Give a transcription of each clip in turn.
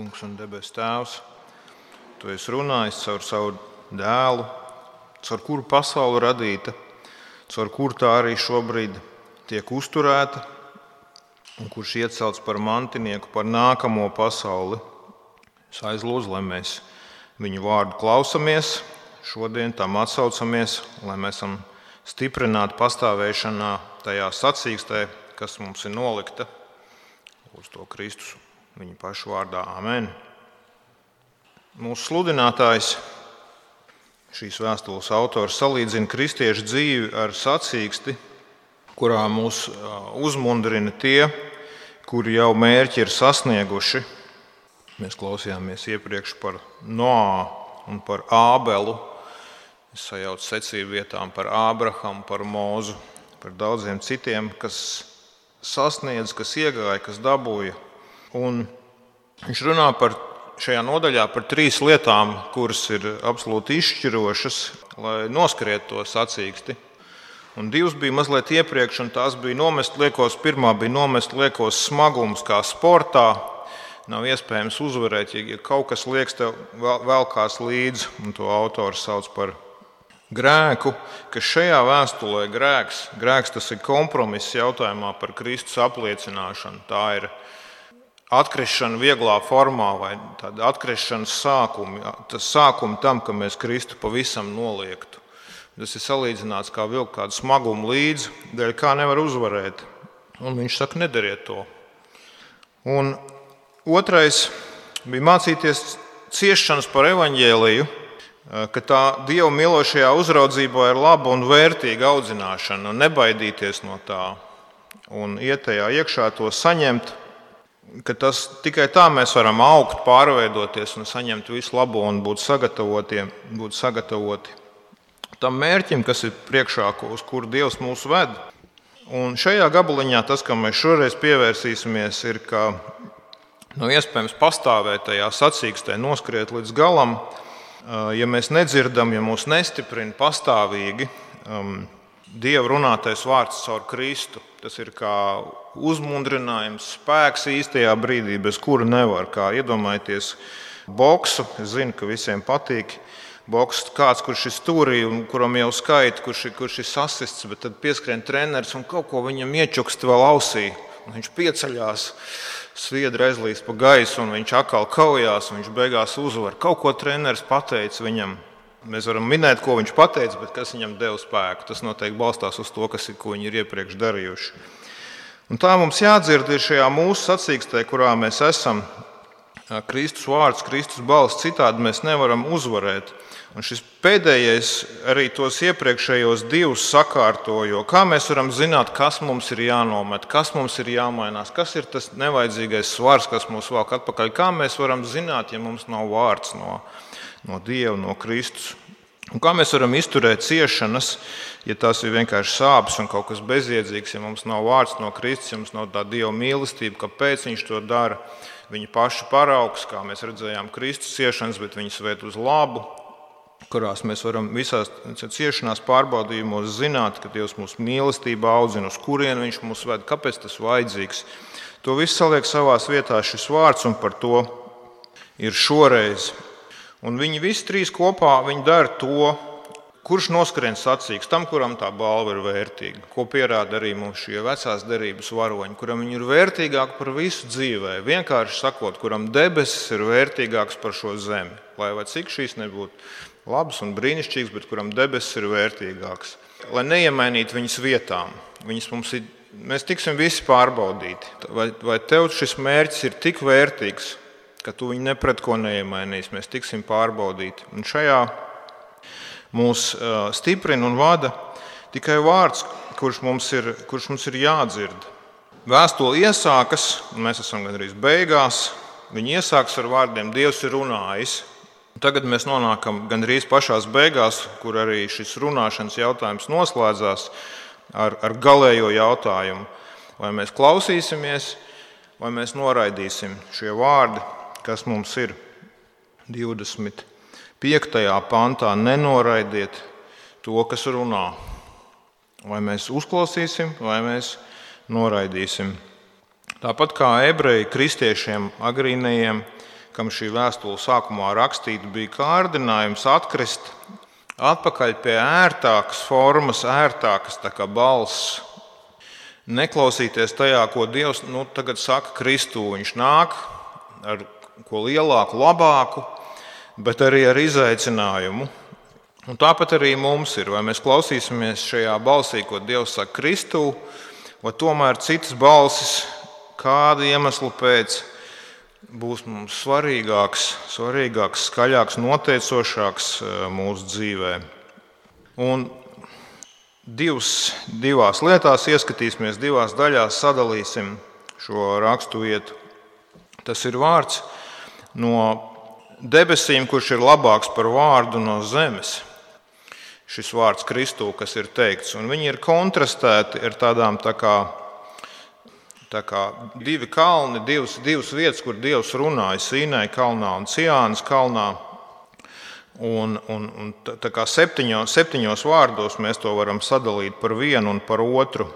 Kungs un debes Tēvs, Tu esi runājis caur savu dēlu, caur kuru pasaule radīta, caur kuru tā arī šobrīd tiek uzturēta, un kurš iecelts par mantinieku, par nākamo pasauli. Es aizlūdzu, lai mēs viņu vārdu klausamies, šodien tam atsaucamies, lai mēs esam stiprināti pastāvēšanā tajā sacīkstē, kas mums ir nolikta uz to Kristus viņa pašu vārdā. Amen. Mūsu sludinātājs, šīs vēstules autors, salīdzina kristiešu dzīvi ar sacīksti, kurā mūs uzmundrina tie, kuri jau mērķi ir sasnieguši. Mēs klausījāmies iepriekš par Noā un par Ābelu. Es sajaucu secību vietām par Ābrahamu, par Mūzu, par daudziem citiem, kas sasniedz, kas iegāja, kas dabūja. Un viņš runā par šajā nodaļā par trīs lietām, kuras ir absolūti izšķirošas, lai noskrietu to sacīksti. Un divas bija mazliet iepriekš, un tās bija nomest liekos. Pirmā bija nomest liekos smagums, kā sportā. Nav iespējams uzvarēt, ja kaut kas liekas tev velkās līdzi, un to autors sauc par grēku, ka šajā vēstulē grēks, grēks tas ir kompromiss jautājumā par Kristus apliecināšanu. Tā ir atkrišana vieglā formā vai tāda atkrišanas sākumi, tas sākumi tam, ka mēs Kristu pavisam noliektu. Tas ir salīdzināts kā vilkt kādu smagumu līdzi, dēļ kā nevar uzvarēt. Un viņš saka, nedariet to. Un otrais bija mācīties ciešanas par evaņģēliju, ka tā Dieva mīlošajā uzraudzībā ir laba un vērtīga audzināšana, un nebaidīties no tā, un iet tajā iekšā to saņemt ka tas tikai tā mēs varam augt, pārveidoties un saņemt visu labo un būt sagatavoti, būt sagatavoti tam mērķim, kas ir priekšā, uz kuru Dievs mūs ved. Un šajā gabaliņā tas, kam mēs šoreiz pievērsīsimies, ir, ka nu, iespējams pastāvēt tajā sacīkstē, noskriet līdz galam, ja mēs nedzirdam, ja mūs nestiprina pastāvīgi um, Dieva runātais vārds caur Kristu. Tas ir kā uzmundrinājums, spēks īstajā brīdī, bez kura nevar. Kā iedomājieties, boksu. Es zinu, ka visiem patīk. Boks kāds, kurš ir stūrī un kuram jau skaita, kurš, ir, kurš ir sasists, bet tad pieskrien treneris un kaut ko viņam iečukst vēl ausī. Un viņš pieceļās, sviedra aizlīst pa gaisu, un viņš atkal kaujās, un viņš beigās uzvar. Kaut ko treneris pateica viņam. Mēs varam minēt, ko viņš teica, bet kas viņam deva spēku. Tas noteikti balstās uz to, kas ir, ko viņi ir iepriekš darījuši. Un tā mums jādzird ir šajā mūsu sacīkstē, kurā mēs esam. Kristus vārds, Kristus balss, citādi mēs nevaram uzvarēt. Un šis pēdējais arī tos iepriekšējos divus sakārtojo. Kā mēs varam zināt, kas mums ir jānomet, kas mums ir jāmainās, kas ir tas nevajadzīgais svars, kas mūs velk atpakaļ? Kā mēs varam zināt, ja mums nav vārds no, no Dieva, no Kristus? Un kā mēs varam izturēt ciešanas, ja tas ir vienkārši sāpes un kaut kas bezjēdzīgs, ja mums nav vārds no Kristus, ja mums nav tā Dieva mīlestība, kāpēc Viņš to dara? Viņa paša paraugs, kā mēs redzējām, Kristus ciešanas, bet viņas ved uz labu, kurās mēs varam visās ciešanās pārbaudījumos zināt, ka Dievs mūsu mīlestībā audzina, uz kurienu Viņš mūs ved, kāpēc tas vajadzīgs. To visu saliek savā vietā šis vārds, un par to ir šoreiz Un viņi visi trīs kopā dara to, kurš noskrien sacīks tam, kuram tā balva ir vērtīga. Ko pierāda arī mums šie vecās derības varoņi, kuram viņi ir vērtīgāki par visu dzīvē. Vienkārši sakot, kuram debesis ir vērtīgāks par šo zemi. Lai cik šīs nebūtu labas un brīnišķīgas, bet kuram debesis ir vērtīgāks. Lai neiemainītu viņas vietām, viņas mums ir. Mēs tiksim visi pārbaudīti. Vai, vai tev šis mērķis ir tik vērtīgs, ka tu viņu nepret ko neiemainīsi. Mēs tiksim pārbaudīti. Un šajā mūs stiprina un vada tikai vārds, kurš mums ir, kurš mums ir jādzird. Vēstule iesākas, un mēs esam gandrīz beigās. Viņa iesākas ar vārdiem: Dievs ir runājis. Tagad mēs nonākam gandrīz pašā beigās, kur arī šis runāšanas jautājums noslēdzās ar, ar galējo jautājumu. Vai mēs klausīsimies, vai mēs noraidīsim šie vārdi, kas mums ir 25. pantā, nenoraidiet to, kas runā. Vai mēs uzklausīsim, vai mēs noraidīsim. Tāpat kā ebreji kristiešiem, agrīnajiem, kam šī vēstule sākumā rakstīta, bija kārdinājums atkrist atpakaļ pie ērtākas formas, ērtākas balss. Neklausīties tajā, ko Dievs nu, tagad saka Kristū. Viņš nāk ar ko lielāku, labāku, bet arī ar izaicinājumu. Un tāpat arī mums ir, vai mēs klausīsimies šajā balsī, ko Dievs saka Kristū, vai tomēr citas balsis, kāda iemesla pēc būs mums svarīgāks, svarīgāks skaļāks, noteicošāks eh, mūsu dzīvē. Un divas, divās lietās ieskatīsimies, divās daļās sadalīsim šo rakstu vietu. Tas ir vārds no debesīm, kurš ir labāks par vārdu no zemes. Šis vārds Kristū, kas ir teikts, un viņi ir kontrastēti ar tādām tā kā Tā kā divi kalni, divas, divas vietas, kur Dievs runāja Sīnai kalnā un Ciānas kalnā. Un, un, un tā kā septiņos, septiņos vārdos mēs to varam sadalīt par vienu un par otru.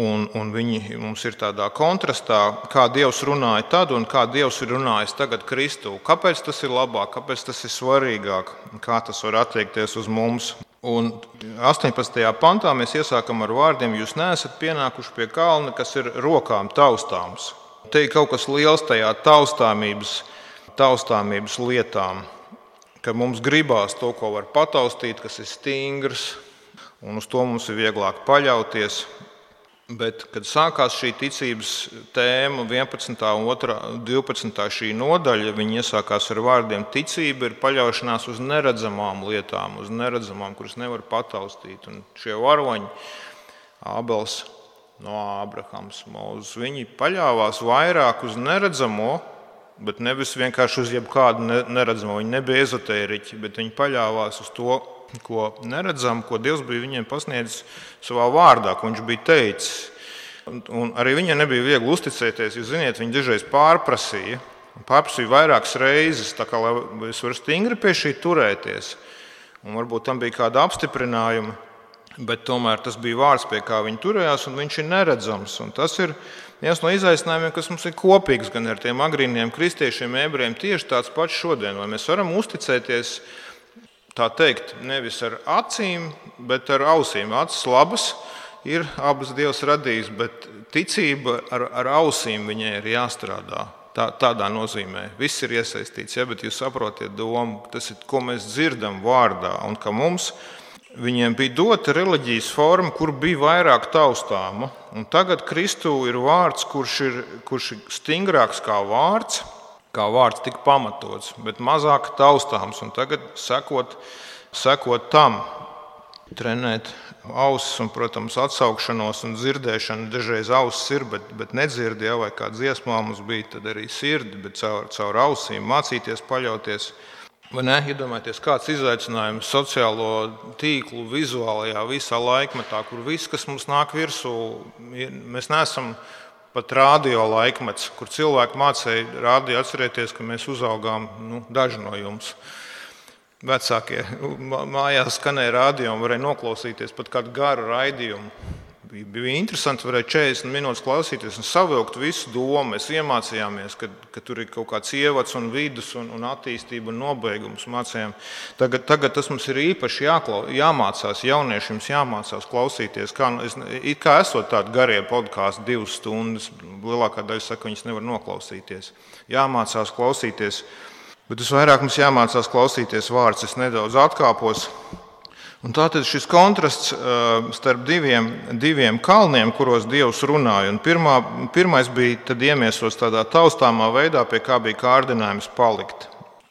Un, un viņi mums ir tādā kontrastā, kā Dievs runāja tad un kā Dievs ir runājis tagad Kristū. Kāpēc tas ir labāk, kāpēc tas ir svarīgāk, kā tas var attiekties uz mums? Un 18. pantā mēs iesākam ar vārdiem: Jūs neesat pienākuši pie kalna, kas ir rokām taustāms. Te ir kaut kas liels tajā taustāmības, taustāmības lietām, ka mums gribās to, ko var pataustīt, kas ir stingrs, un uz to mums ir vieglāk paļauties. Bet, kad sākās šī ticības tēma, 11. un 12. šī nodaļa, viņi iesākās ar vārdiem: Ticība ir paļaušanās uz neredzamām lietām, uz neredzamām, kuras nevar pataustīt. Un šie varoņi, Ābels, no Ābrahams, Mūzes, viņi paļāvās vairāk uz neredzamo, bet nevis vienkārši uz jebkādu neredzamo. Viņi nebija ezotēriķi, bet viņi paļāvās uz to, ko neredzam, ko Dievs bija viņiem pasniedzis savā vārdā, ko viņš bija teicis. Un, un arī viņiem nebija viegli uzticēties, jo, ziniet, viņi dažreiz pārprasīja. Pārprasīja vairākas reizes, kā, lai es varu stingri pie šī turēties. Un varbūt tam bija kāda apstiprinājuma, bet tomēr tas bija vārds, pie kā viņi turējās, un viņš ir neredzams. Un tas ir viens no izaicinājumiem, kas mums ir kopīgs gan ar tiem agrīniem kristiešiem, ebrejiem, tieši tāds pats šodien. Vai mēs varam uzticēties tā teikt, nevis ar acīm, bet ar ausīm. Acis labas ir abas Dievs radījis, bet ticība ar, ar ausīm viņai ir jāstrādā. Tā, tādā nozīmē viss ir iesaistīts, ja, bet jūs saprotat domu, tas ir, ko mēs dzirdam vārdā, un ka mums viņiem bija dota reliģijas forma, kur bija vairāk taustāma. Un tagad Kristū ir vārds, kurš ir, kurš ir stingrāks kā vārds, kā vārds tika pamatots, bet mazāk taustāms. Un tagad sekot, sekot tam, trenēt ausis un, protams, atsaukšanos un dzirdēšanu. Dažreiz ausis ir, bet, bet nedzird, ja, vai kā dziesmā mums bija, tad arī sirdi, bet caur, caur ausīm mācīties paļauties. Vai ne? Iedomājieties, kāds izaicinājums sociālo tīklu vizuālajā visā laikmetā, kur viss, kas mums nāk virsū, mēs neesam pat radio laikmets, kur cilvēki mācīja rādīt, atcerieties, ka mēs uzaugām nu, daži no jums. Vecākie mājās skanēja radio un varēja noklausīties pat kādu garu raidījumu bija, bija interesanti. Varēja 40 minūtes klausīties un savilkt visu domu. Mēs iemācījāmies, ka, ka tur ir kaut kāds ievads un vidus un, un attīstība un nobeigums. Mācījām. Tagad, tagad tas mums ir īpaši jāklau, jāmācās. Jauniešiem jāmācās klausīties. Kā, es, kā esot tādi garie podkāsti, divas stundas, lielākā daļa saka, viņas nevar noklausīties. Jāmācās klausīties. Bet visvairāk mums jāmācās klausīties vārdus. Es nedaudz atkāpos. Un tātad šis kontrasts starp diviem, diviem kalniem, kuros Dievs runāja. Un pirmā, pirmais bija iemiesots tādā taustāmā veidā, pie kā bija kārdinājums palikt.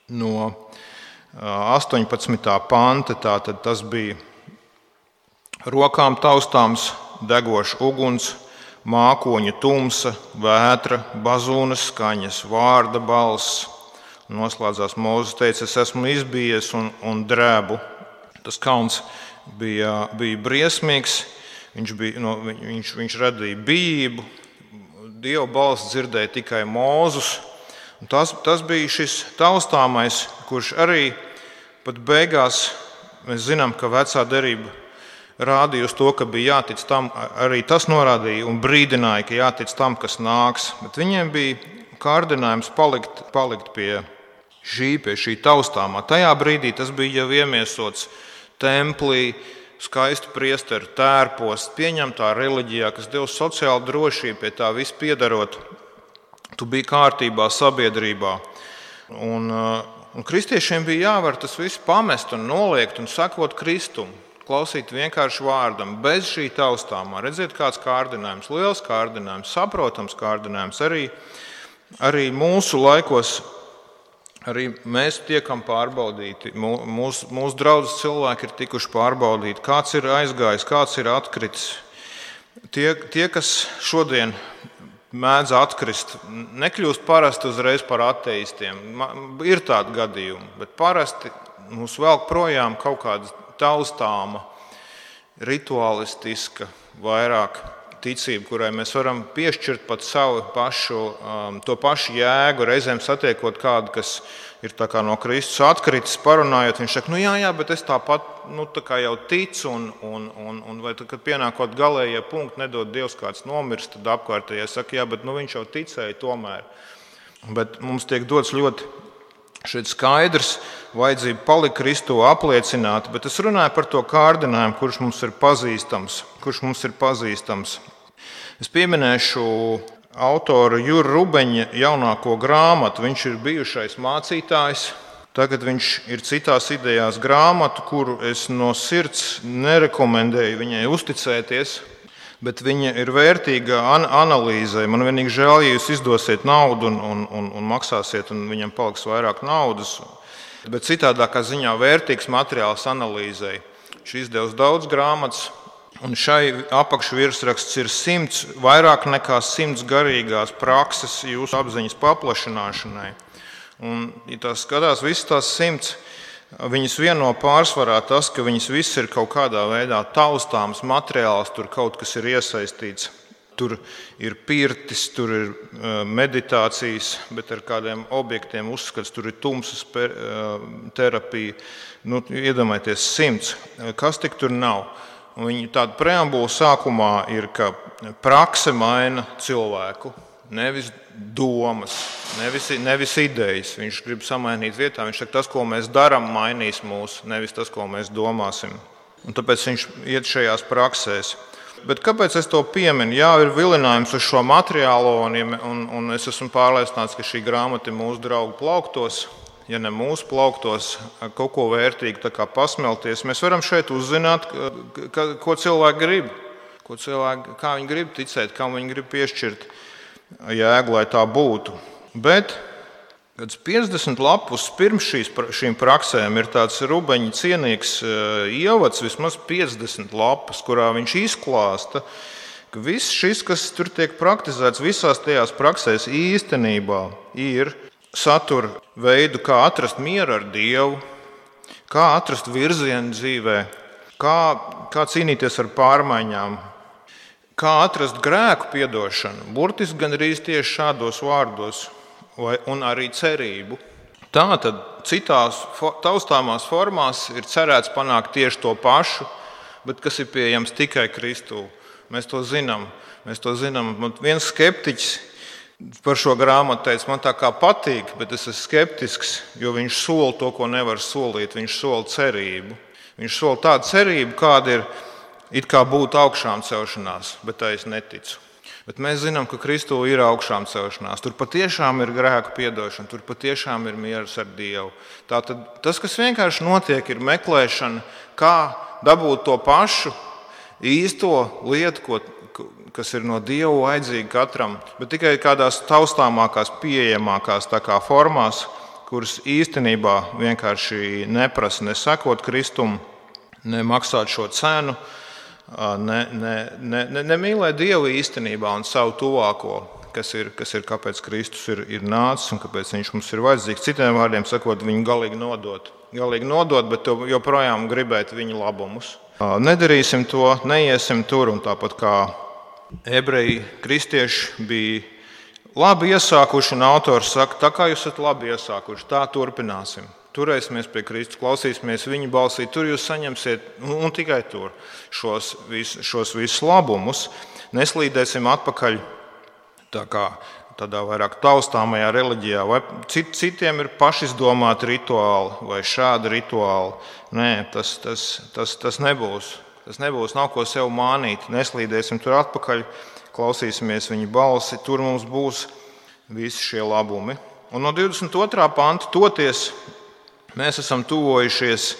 No 18. panta tātad tas bija rokām taustāms, degošs uguns, mākoņa tumsa, vētra, bazūnas skaņas, vārda balss. Noslēdzās Mozus teica, es esmu izbijies un, un drēbu Tas kalns bija, bija briesmīgs, viņš, bija, no, viņš, viņš radīja bijību, Dieva balss dzirdēja tikai mūzus. Tas, tas bija šis taustāmais, kurš arī pat beigās mēs zinām, ka vecā derība rādīja uz to, ka bija jātic tam, arī tas norādīja un brīdināja, ka jātic tam, kas nāks. Bet viņiem bija kārdinājums palikt, palikt pie šī, pie šī taustāmā. Tajā brīdī tas bija jau iemiesots templī, skaisti priesteru tērpos, pieņemtā reliģijā, kas deva sociālu drošību, pie tā viss piedarot. Tu biji kārtībā sabiedrībā. Un, un kristiešiem bija jāvar tas viss pamest un noliegt un sakot Kristum klausīt vienkārši vārdam, bez šī taustāmā. Redziet, kāds kārdinājums, liels kārdinājums, saprotams kārdinājums. Arī, arī mūsu laikos arī mēs tiekam pārbaudīti. Mūsu, mūsu draugi cilvēki ir tikuši pārbaudīti. Kāds ir aizgājis, kāds ir atkritis. Tie, tie kas šodien mēdz atkrist, nekļūst parasti uzreiz par ateistiem. Ir tādi gadījumi, bet parasti mūs velk projām kaut kādas taustāma, rituālistiska, vairāk ticība, kurai mēs varam piešķirt pat savu pašu, um, to pašu jēgu. Reizēm satiekot kādu, kas ir no Kristus atkritis, parunājot, viņš saka, nu jā, jā, bet es tāpat nu, tā jau ticu, un, un, un, un vai tad, kad pienākot galējie punkti, nedod Dievs kāds nomirst, tad apkārtējie saka, jā, bet nu, viņš jau ticēja tomēr. Bet mums tiek dots ļoti Šeit skaidrs, vajadzība palikt Kristu apliecināt, bet es runāju par to kārdinājumu, kurš mums ir pazīstams. Kurš mums ir pazīstams. Es pieminēšu autoru Jurija Rubeņa jaunāko grāmatu. Viņš ir bijušais mācītājs. Tagad viņš ir citās idejās grāmatu, kuru es no sirds nerekomendēju viņai uzticēties bet viņa ir vērtīga an analīzē. Man vienīgi žēl, ja jūs izdosiet naudu un, un, un, un maksāsiet, un viņam paliks vairāk naudas. Bet citādākā ziņā vērtīgs materiāls analīzē. Viņš izdevusi daudz grāmatas, un šai apakšvirsraksts ir simts, vairāk nekā simts garīgās prakses jūsu apziņas paplašināšanai. Un, ja tās skatās, visas tās simts Viņas vieno pārsvarā tas, ka viņas visas ir kaut kādā veidā taustāms materiāls, tur kaut kas ir iesaistīts. Tur ir pirtis, tur ir uh, meditācijas, bet ar kādiem objektiem uzskats, tur ir tumsas uh, terapija. Nu, iedomājieties, simts. Kas tik tur nav? Viņa tāda preambula sākumā ir, ka prakse maina cilvēku nevis domas, nevis, nevis idejas. Viņš grib samainīt vietā. Viņš saka, tas, ko mēs darām, mainīs mūs, nevis tas, ko mēs domāsim. Un tāpēc viņš iet šajās praksēs. Bet kāpēc es to pieminu? Jā, ir vilinājums uz šo materiālo, un, un, un es esmu pārliecināts, ka šī grāmata ir mūsu draugu plauktos. Ja ne mūsu plauktos, kaut ko vērtīgu pasmelties, mēs varam šeit uzzināt, ka, ko cilvēki grib, ko cilvēki, kā viņi grib ticēt, kam viņi grib piešķirt jēgu, lai tā būtu. Bet Kad 50 lapus pirms šīs, šīm praksēm ir tāds rubeņa cienīgs eh, ievads, vismaz 50 lapas, kurā viņš izklāsta, ka viss šis, kas tur tiek praktizēts, visās tajās praksēs īstenībā ir satura veidu, kā atrast mieru ar Dievu, kā atrast virzienu dzīvē, kā, kā cīnīties ar pārmaiņām, kā atrast grēku piedošanu, burtiski gan arī tieši šādos vārdos, vai, un arī cerību. Tā tad citās taustāmās formās ir cerēts panākt tieši to pašu, bet kas ir pieejams tikai Kristū. Mēs to zinām. Mēs to zinām. Man viens skeptiķis par šo grāmatu teica, man tā kā patīk, bet es esmu skeptisks, jo viņš sola to, ko nevar solīt. Viņš sola cerību. Viņš sola tādu cerību, kāda ir it kā būtu augšām celšanās, bet tā es neticu. Bet mēs zinām, ka Kristū ir augšām celšanās. Tur patiešām ir grēka piedošana, tur patiešām ir miers ar Dievu. Tātad tas, kas vienkārši notiek, ir meklēšana, kā dabūt to pašu īsto lietu, ko, kas ir no Dieva vajadzīga katram, bet tikai kādās taustāmākās, pieejamākās formās, kuras īstenībā vienkārši neprasa ne sekot Kristum, ne maksāt šo cenu ne, ne, ne, ne, nemīlēt Dievu īstenībā un savu tuvāko, kas ir, kas ir kāpēc Kristus ir, ir nācis un kāpēc viņš mums ir vajadzīgs. Citiem vārdiem sakot, viņu galīgi nodot. Galīgi nodot, bet joprojām gribēt viņa labumus. Nedarīsim to, neiesim tur, un tāpat kā ebreji, kristieši bija labi iesākuši, un autors saka, tā kā jūs esat labi iesākuši, tā turpināsim. turēsimies pie Kristus, klausīsimies viņa balsī, tur jūs saņemsiet, un tikai tur, šos, vis, šos visus labumus. Neslīdēsim atpakaļ tā kā tādā vairāk taustāmajā reliģijā, vai cit, citiem ir pašizdomāti rituāli vai šādi rituāli. Nē, tas, tas, tas, tas nebūs. Tas nebūs, nav ko sev mānīt. Neslīdēsim tur atpakaļ, klausīsimies viņa balsi, tur mums būs visi šie labumi. Un no 22. panta toties mēs esam tuvojušies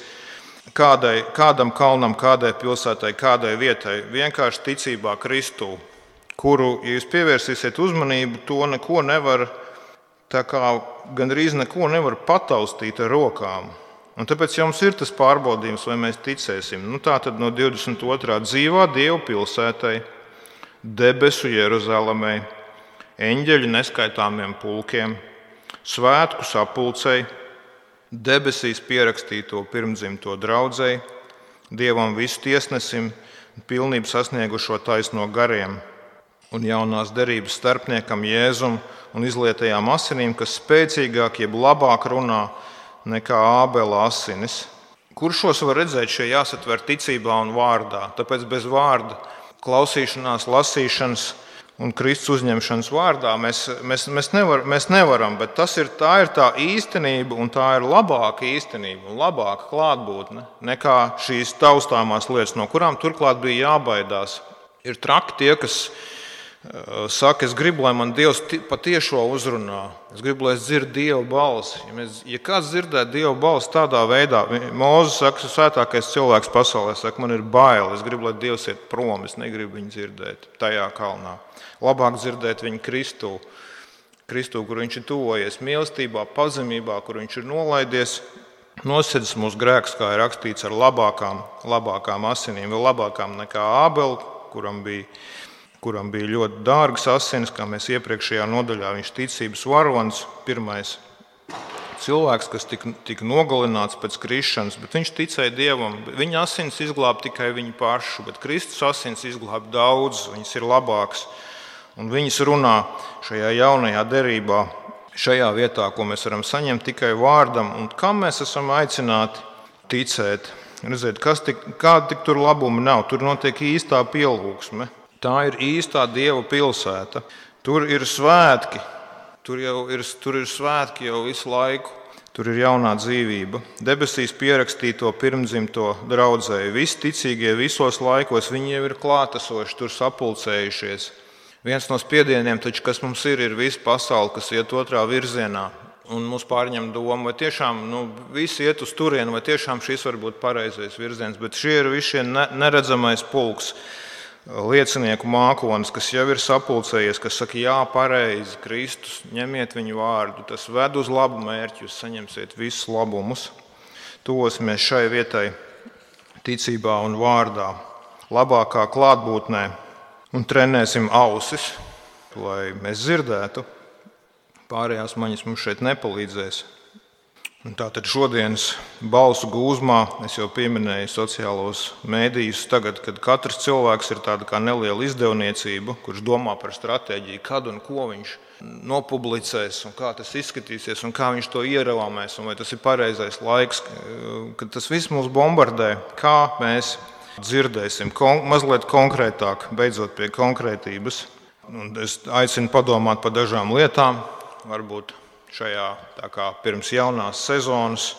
kādai, kādam kalnam, kādai pilsētai, kādai vietai, vienkārši ticībā Kristū kuru, ja jūs pievērsīsiet uzmanību, to neko nevar, tā kā gandrīz neko nevar pataustīt ar rokām. Un tāpēc jums ir tas pārbaudījums, vai mēs ticēsim. Nu, tā tad no 22. dzīvā Dieva pilsētai, debesu Jeruzalemē, eņģeļu neskaitāmiem pulkiem, svētku sapulcei, debesīs pierakstīto pirmdzimto draudzēji, Dievam visu tiesnesim, pilnību sasniegušo taisno gariem un jaunās derības starpniekam Jēzum un izlietajām asinīm, kas spēcīgāk, jeb labāk runā nekā ābela asinis. Kur šos var redzēt, šie jāsatver ticībā un vārdā? Tāpēc bez vārda klausīšanās, lasīšanas un Kristus uzņemšanas vārdā mēs, mēs, mēs, nevar, mēs nevaram, bet tas ir tā, ir tā īstenība un tā ir labāka īstenība un labāka klātbūtne nekā šīs taustāmās lietas, no kurām turklāt bija jābaidās. Ir traki tie, kas saka, es gribu, lai man Dievs patiešo uzrunā. Es gribu, lai es dzirdu Dieva balsi. Ja, mēs, ja kāds dzirdētu Dieva balsi tādā veidā, Mozus saka, tas svētākais cilvēks pasaulē, saka, man ir bail. Es gribu, lai Dievs iet prom, es negribu viņu dzirdēt tajā kalnā. Labāk dzirdēt viņu Kristu, Kristu kur viņš ir tuvojies mīlestībā, pazemībā, kur viņš ir nolaidies. Nosedzis mūsu grēks, kā ir rakstīts, ar labākām, labākām asinīm, vēl labākām nekā Ābeli, kuram bija kuram bija ļoti dārgas asinis, kā mēs iepriekšējā nodaļā viņš ticības varonis, pirmais cilvēks, kas tika, tika nogalināts pēc krišanas, bet viņš ticēja Dievam. Viņa asins izglāba tikai viņu pašu, bet Kristus asins izglāba daudz, viņas ir labākas. Un viņas runā šajā jaunajā derībā, šajā vietā, ko mēs varam saņemt tikai vārdam, un kam mēs esam aicināti ticēt. Redziet, tik, kāda tik tur labuma nav, tur notiek īstā pielūgsme. Tā ir īstā Dieva pilsēta. Tur ir svētki. Tur jau ir, tur ir svētki jau visu laiku. Tur ir jaunā dzīvība. Debesīs pierakstīto pirmdzimto draudzēju. Visi ticīgie visos laikos, viņi jau ir klātesoši, tur sapulcējušies. Viens no spiedieniem, taču, kas mums ir, ir visa pasaule, kas iet otrā virzienā. Un mums pārņem doma, vai tiešām nu, visi iet uz turieni, vai tiešām šis var būt pareizais virziens. Bet šie ir visi šie neredzamais pulks liecinieku mākonis, kas jau ir sapulcējies, kas saka, jā, pareizi, Kristus, ņemiet viņu vārdu, tas ved uz labu mērķi, jūs saņemsiet visus labumus. Tuvosimies šai vietai ticībā un vārdā, labākā klātbūtnē un trenēsim ausis, lai mēs dzirdētu. Pārējās maņas mums šeit nepalīdzēs. Tātad šodienas balsu gūzmā es jau pieminēju sociālos mēdījus. Tagad, kad katrs cilvēks ir tāda kā neliela izdevniecība, kurš domā par stratēģiju, kad un ko viņš nopublicēs, un kā tas izskatīsies, un kā viņš to ieravāmēs, un vai tas ir pareizais laiks, kad tas viss mūs bombardē, kā mēs dzirdēsim kon mazliet konkrētāk, beidzot pie konkrētības. Un es aicinu padomāt par dažām lietām, varbūt šajā pirms jaunās sezonas.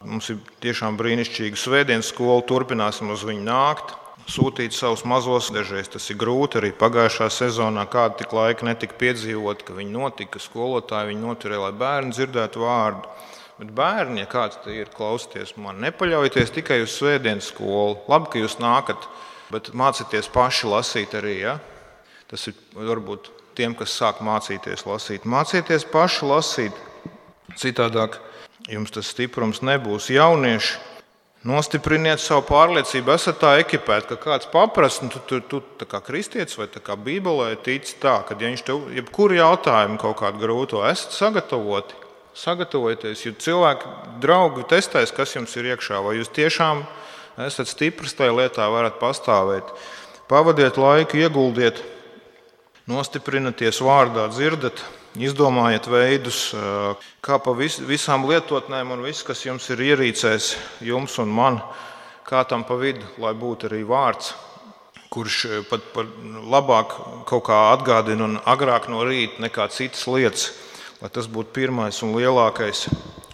Mums ir tiešām brīnišķīga svētdienas skola, turpināsim uz viņu nākt, sūtīt savus mazos. Dažreiz tas ir grūti, arī pagājušā sezonā kāda tik laika netika piedzīvot, ka viņi notika, skolotāji viņi noturēja, lai bērni dzirdētu vārdu. Bet bērni, ja kāds ir, klausieties man, nepaļaujieties tikai uz svētdienas skolu. Labi, ka jūs nākat, bet mācieties paši lasīt arī. Ja? Tas ir varbūt tiem, kas sāk mācīties lasīt. Mācieties paši lasīt, citādāk jums tas stiprums nebūs. Jaunieši, nostipriniet savu pārliecību, esat tā ekipēti, ka kāds paprasta, nu, tu, tu, tu kā kristietis vai kā bībelē tic tā, ka ja viņš tev jebkuru jautājumu kaut kādu grūto esat sagatavoti. Sagatavojieties, jo cilvēki, draugi testēs, kas jums ir iekšā, vai jūs tiešām esat stiprs tajā lietā, varat pastāvēt. Pavadiet laiku, ieguldiet Nostiprināties vārdā, dzirdat, izdomājiet veidus, kā pa vis, visām lietotnēm un viss, kas jums ir ierīcēs, jums un man, kā tam pa vidu, lai būtu arī vārds, kurš pat labāk kaut kā atgādina un agrāk no rīta nekā citas lietas, lai tas būtu pirmais un lielākais,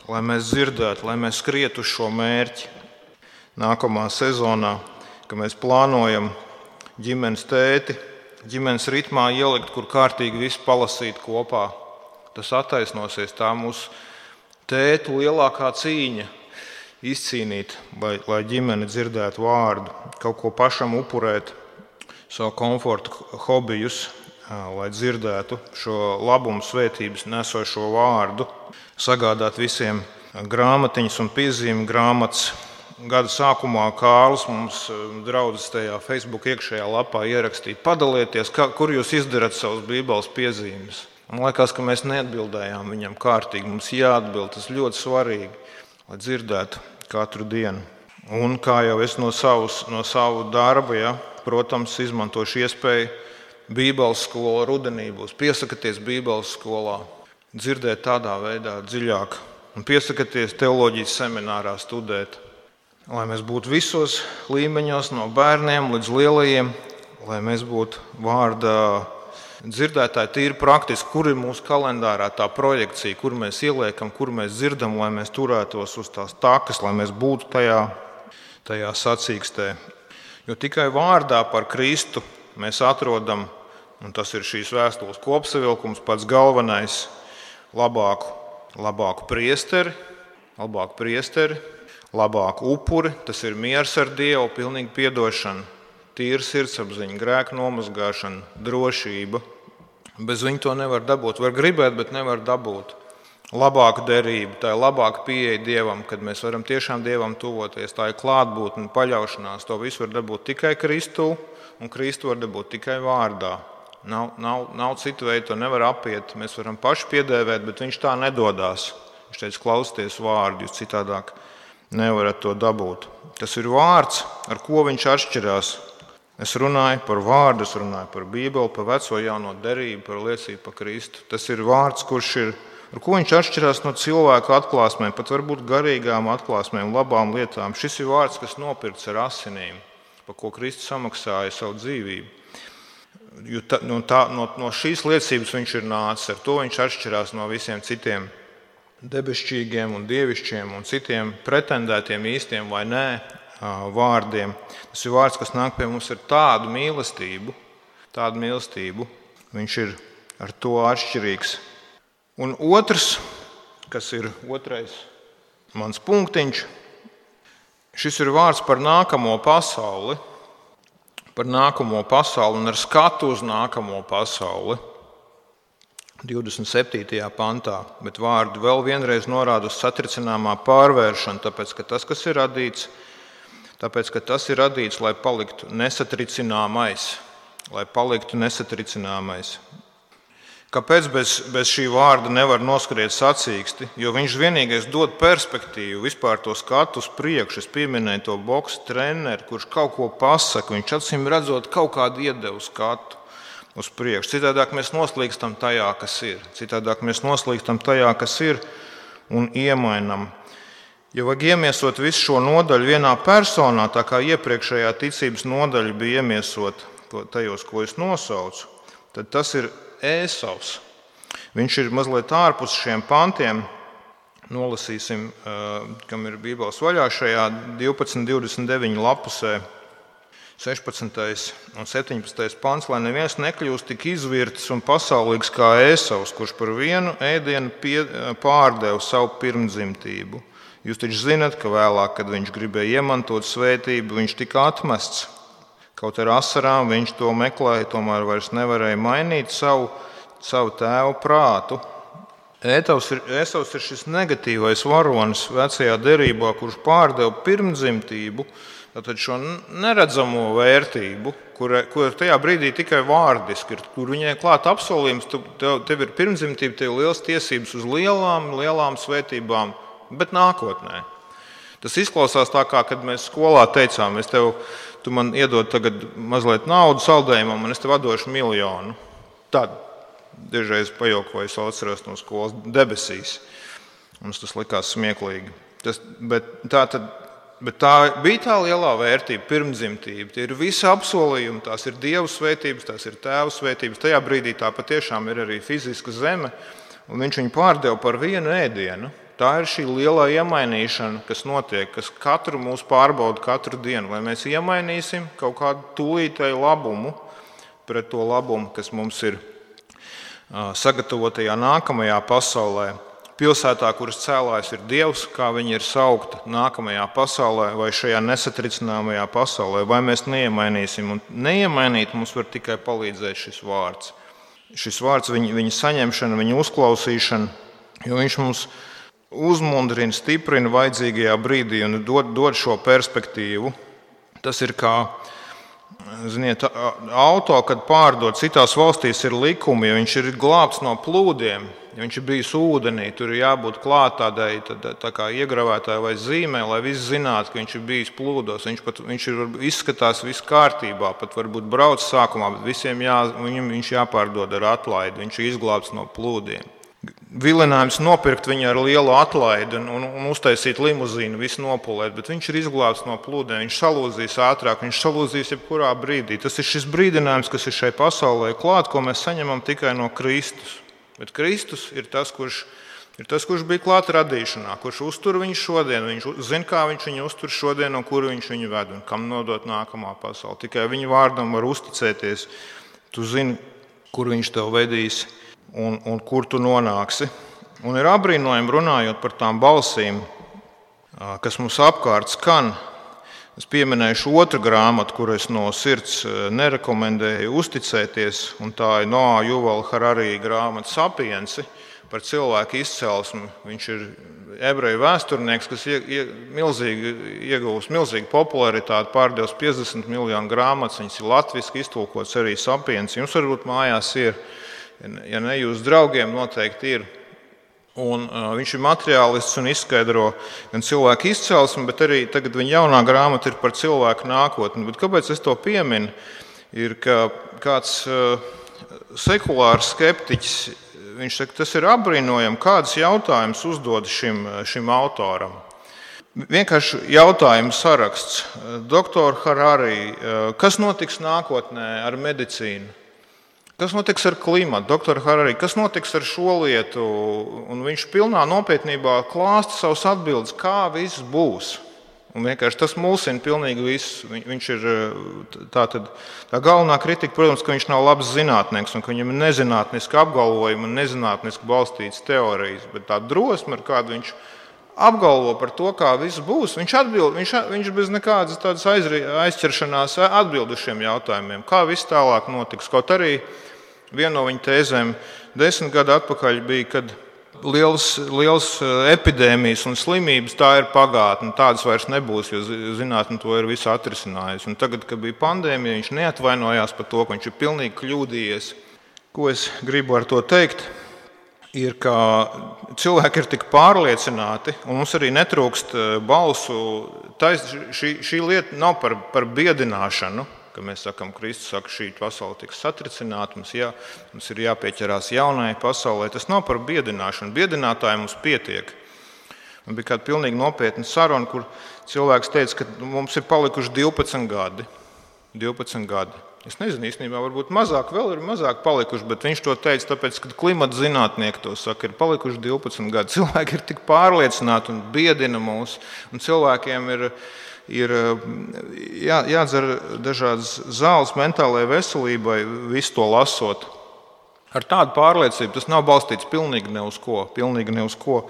lai mēs dzirdētu, lai mēs skrietu uz šo mērķi. Nākamā sezonā, kad mēs plānojam ģimenes tēti ģimenes ritmā ielikt, kur kārtīgi visu palasīt kopā. Tas attaisnosies. Tā mūsu tēta lielākā cīņa izcīnīt, lai, lai ģimene dzirdētu vārdu, kaut ko pašam upurēt, savu komforta hobijus, lai dzirdētu šo labumu, svētības nesošo vārdu, sagādāt visiem grāmatiņas un piezīmju grāmatas gada sākumā Kārlis mums eh, draudzes tajā Facebook iekšējā lapā ierakstīja, padalieties, kā, kur jūs izdarat savus bībeles piezīmes. Man liekas, ka mēs neatbildējām viņam kārtīgi. Mums jāatbild, tas ļoti svarīgi, lai dzirdētu katru dienu. Un kā jau es no, savus, no savu darba, ja, protams, izmantošu iespēju Bībeles skolā rudenī būs. Piesakieties Bībeles skolā, dzirdēt tādā veidā dziļāk un piesakieties teoloģijas seminārā studēt lai mēs būtu visos līmeņos, no bērniem līdz lielajiem, lai mēs būtu vārdā dzirdētāji, tīri praktiski, kur ir mūsu kalendārā tā projekcija, kur mēs ieliekam, kur mēs dzirdam, lai mēs turētos uz tās takas, lai mēs būtu tajā, tajā sacīkstē. Jo tikai vārdā par Kristu mēs atrodam, un tas ir šīs vēstules kopsavilkums, pats galvenais, labāku, labāku priesteri, labāku priesteri labāku upuri, tas ir miers ar Dievu, pilnīga atdošana, tīra sirdsapziņa, grēka nomazgāšana, drošība. Bez viņa to nevar dabūt. Var gribēt, bet nevar dabūt. Labāka derība, tā ir labāka pieeja Dievam, kad mēs varam tiešām Dievam tuvoties. Tā ir klātbūtne, paļaušanās. To visu var dabūt tikai Kristū, un Kristu var dabūt tikai vārdā. Nav, nav, nav citu veidu, to nevar apiet. Mēs varam paši piedēvēt, bet viņš tā nedodas. Viņš teica, klausieties vārdu, jūs citādāk nevarat to dabūt. Tas ir vārds, ar ko viņš atšķirās. Es runāju par vārdu, es runāju par Bībeli, par veco jauno derību, par liecību par Kristu. Tas ir vārds, kurš ir, ar ko viņš atšķirās no cilvēku atklāsmēm, pat varbūt garīgām atklāsmēm, labām lietām. Šis ir vārds, kas nopirkts ar asinīm, par ko Kristus samaksāja savu dzīvību. Ta, no, tā, no, no šīs liecības viņš ir nācis, ar to viņš atšķirās no visiem citiem debesšķīgiem un dievišķiem un citiem pretendētiem īstiem vai nē vārdiem. Tas ir vārds, kas nāk pie mums ar tādu mīlestību, tādu mīlestību. Viņš ir ar to atšķirīgs. Un otrs, kas ir otrais mans punktiņš, šis ir vārds par nākamo pasauli, par nākamo pasauli un ar skatu uz nākamo pasauli. 27. pantā, bet vārdu vēl vienreiz norāda uz satricināmā pārvēršanu, tāpēc ka tas, kas ir radīts, tāpēc, ka tas ir radīts, lai paliktu nesatricināmais, lai paliktu nesatricināmais. Kāpēc bez, bez šī vārda nevar noskriet sacīksti? Jo viņš vienīgais dod perspektīvu, vispār to skatu uz priekšu. Es pieminēju to boxe treneru, kurš kaut ko pasaka. Viņš acīm redzot kaut kādu iedevu skatu uz priekšu. Citādāk mēs noslīkstam tajā, kas ir. Citādāk mēs noslīkstam tajā, kas ir un iemainam. Ja vajag iemiesot visu šo nodaļu vienā personā, tā kā iepriekšējā ticības nodaļa bija iemiesota tajos, ko es nosaucu, tad tas ir ēsavs. Viņš ir mazliet ārpus šiem pantiem. Nolasīsim, kam ir Bībeles vaļā šajā 12.29 lapusē. 16. un 17. pāns, lai neviens nekļūst tik izvirts un pasaulīgs kā Ēsavs, kurš par vienu ēdienu pārdeva savu pirmdzimtību. Jūs taču zinat, ka vēlāk, kad viņš gribēja iemantot svētību, viņš tika atmests. Kaut ar asarām viņš to meklēja, tomēr vairs nevarēja mainīt savu, savu tēvu prātu. Ētavs ir, Ēsavs ir šis negatīvais varonis vecajā derībā, kurš pārdeva pirmdzimtību Tātad šo neredzamo vērtību, kur, kur tajā brīdī tikai vārdiski ir, kur viņai klāt apsolījums, tu, tev, tev ir pirmdzimtība, tev ir liels tiesības uz lielām, lielām svētībām, bet nākotnē. Tas izklausās tā, kā kad mēs skolā teicām, es tev, tu man iedod tagad mazliet naudu saldējumam, un es tev došu miljonu. Tad dažreiz pajokoju, es atceros no skolas debesīs. Mums tas likās smieklīgi. Tas, tā, tad, bet tā bija tā lielā vērtība, pirmdzimtība. Tie ir visi apsolījumi, tās ir Dieva svētības, tās ir Tēva svētības. Tajā brīdī tā patiešām ir arī fiziska zeme, un viņš viņu pārdeva par vienu ēdienu. Tā ir šī lielā iemainīšana, kas notiek, kas katru mūsu pārbauda katru dienu. Vai mēs iemainīsim kaut kādu tūlītēju labumu pret to labumu, kas mums ir sagatavotajā nākamajā pasaulē. Pilsētā, kuras cēlājs ir Dievs, kā viņi ir saukti nākamajā pasaulē, vai šajā nesatricināmajā pasaulē, vai mēs neiemainīsim. Un neiemainīt mums var tikai palīdzēt šis vārds. Šis vārds, viņa, viņa saņemšana, viņa uzklausīšana, jo viņš mums uzmundrina, stiprina vajadzīgajā brīdī un dod, dod šo perspektīvu. Tas ir kā Ziniet, auto, kad pārdod citās valstīs, ir likumi, ja viņš ir glābts no plūdiem, ja viņš ir bijis ūdenī, tur ir jābūt klāt tādai tā kā iegravētāji vai zīmē, lai viss zinātu, ka viņš ir bijis plūdos. Viņš, pat, viņš ir, izskatās viss kārtībā, pat varbūt brauc sākumā, bet visiem jā, viņam viņš jāpārdod ar atlaidi, viņš ir izglābts no plūdiem vilinājums nopirkt viņu ar lielu atlaidi un, un, un uztaisīt limuzīnu, visu nopulēt, bet viņš ir izglābts no plūdiem. Viņš salūzīs ātrāk, viņš salūzīs jebkurā brīdī. Tas ir šis brīdinājums, kas ir šai pasaulē klāts, ko mēs saņemam tikai no Kristus. Bet Kristus ir tas, kurš, ir tas, kurš bija klāts radīšanā, kurš uztur viņu šodien. Viņš zina, kā viņš viņu uztur šodien un kur viņš viņu ved un kam nodot nākamā pasaule. Tikai viņa vārdam var uzticēties. Tu zini, kur viņš tev vedīs un, un kur tu nonāksi. Un ir apbrīnojami runājot par tām balsīm, kas mums apkārt skan. Es pieminēšu otru grāmatu, kur es no sirds nerekomendēju uzticēties, un tā ir Noā Juvala Hararī grāmata Sapiensi par cilvēku izcelsmi. Viņš ir ebreju vēsturnieks, kas ie, ie, milzīgi, ieguvis milzīgu popularitāti, pārdevis 50 miljonu grāmatas. Viņas ir latviešu iztulkots arī Sapiens. Jums varbūt mājās ir ja ne jūsu draugiem, noteikti ir. Un, uh, viņš ir materiālists un izskaidro gan cilvēku izcelsmi, bet arī tagad viņa jaunā grāmata ir par cilvēku nākotni. Bet kāpēc es to pieminu? Ir ka kāds uh, sekulārs skeptiķis, viņš saka, tas ir apbrīnojami, kādas jautājumus uzdod šim, šim autoram. Vienkārši jautājumu saraksts. Doktor Harari, kas notiks nākotnē ar medicīnu? Kas notiks ar klimatu, doktor Harari? Kas notiks ar šo lietu? Un viņš pilnā nopietnībā klāsta savus atbildes, kā viss būs. Un vienkārši tas mulsina pilnīgi visu. Viņš ir tā, tad, tā galvenā kritika, protams, ka viņš nav labs zinātnēks un ka viņam ir nezinātniski apgalvojumi un nezinātniski balstītas teorijas. Bet tā drosme, ar kādu viņš apgalvo par to, kā viss būs, viņš, atbild, viņš, viņš bez nekādas tādas aizķeršanās atbild uz šiem jautājumiem, kā viss tālāk notiks. Kaut arī Viena no viņa tēzēm desmit gadu atpakaļ bija, kad liels, liels eh, epidēmijas un slimības tā ir pagātne. Tādas vairs nebūs, jo zinātnē to ir visu atrisinājusi. Un tagad, kad bija pandēmija, viņš neatvainojās par to, ka viņš ir pilnīgi kļūdījies. Ko es gribu ar to teikt? Ir, ka cilvēki ir tik pārliecināti, un mums arī netrūkst eh, balsu. Tais, šī, šī lieta nav par, par biedināšanu ka mēs sakām, Kristus saka, šī pasaule tiks satricināta, mums, jā, mums ir jāpieķerās jaunai pasaulē. Tas nav par biedināšanu. Biedinātāji mums pietiek. Man bija kāda pilnīgi nopietna saruna, kur cilvēks teica, ka mums ir palikuši 12 gadi. 12 gadi. Es nezinu, īstenībā varbūt mazāk, vēl ir mazāk palikuši, bet viņš to teica, tāpēc, ka klimata zinātnieki to saka, ir palikuši 12 gadi. Cilvēki ir tik pārliecināti un biedina mūs, un cilvēkiem ir ielikumi ir eh, jā, jādzer dažādas zāles mentālajai veselībai, visu to lasot. Ar tādu pārliecību tas nav balstīts pilnīgi ne uz ko. Ne uz ko.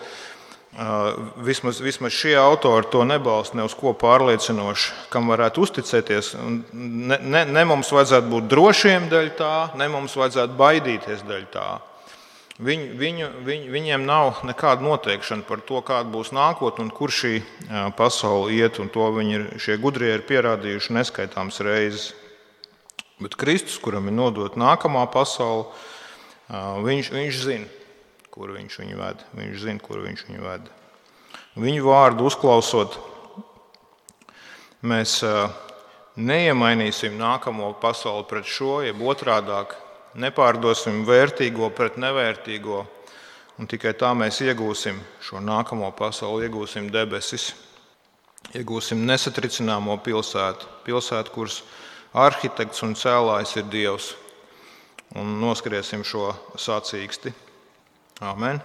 Uh, vismaz, vismaz šie autori to nebalsta ne uz ko pārliecinoši, kam varētu uzticēties. Ne, ne, ne mums vajadzētu būt drošiem dēļ tā, ne mums vajadzētu baidīties dēļ tā. Viņ, viņu, viņ, viņiem nav nekāda noteikšana par to, kāda būs nākotne un kur šī pasaule iet. To viņi ir, šie gudrie ir pierādījuši neskaitāmas reizes. Bet Kristus, kuram ir nodota nākamā pasaule, viņš, viņš zina, kur viņš viņu ved. Viņš zina, kur viņš viņu ved. Viņu vārdu uzklausot, mēs neiemainīsim nākamo pasauli pret šo, jeb otrādāk nepārdosim vērtīgo pret nevērtīgo, un tikai tā mēs iegūsim šo nākamo pasauli, iegūsim debesis, iegūsim nesatricināmo pilsētu, pilsētu, kuras arhitekts un cēlājs ir Dievs, un noskriesim šo sacīksti. Amen!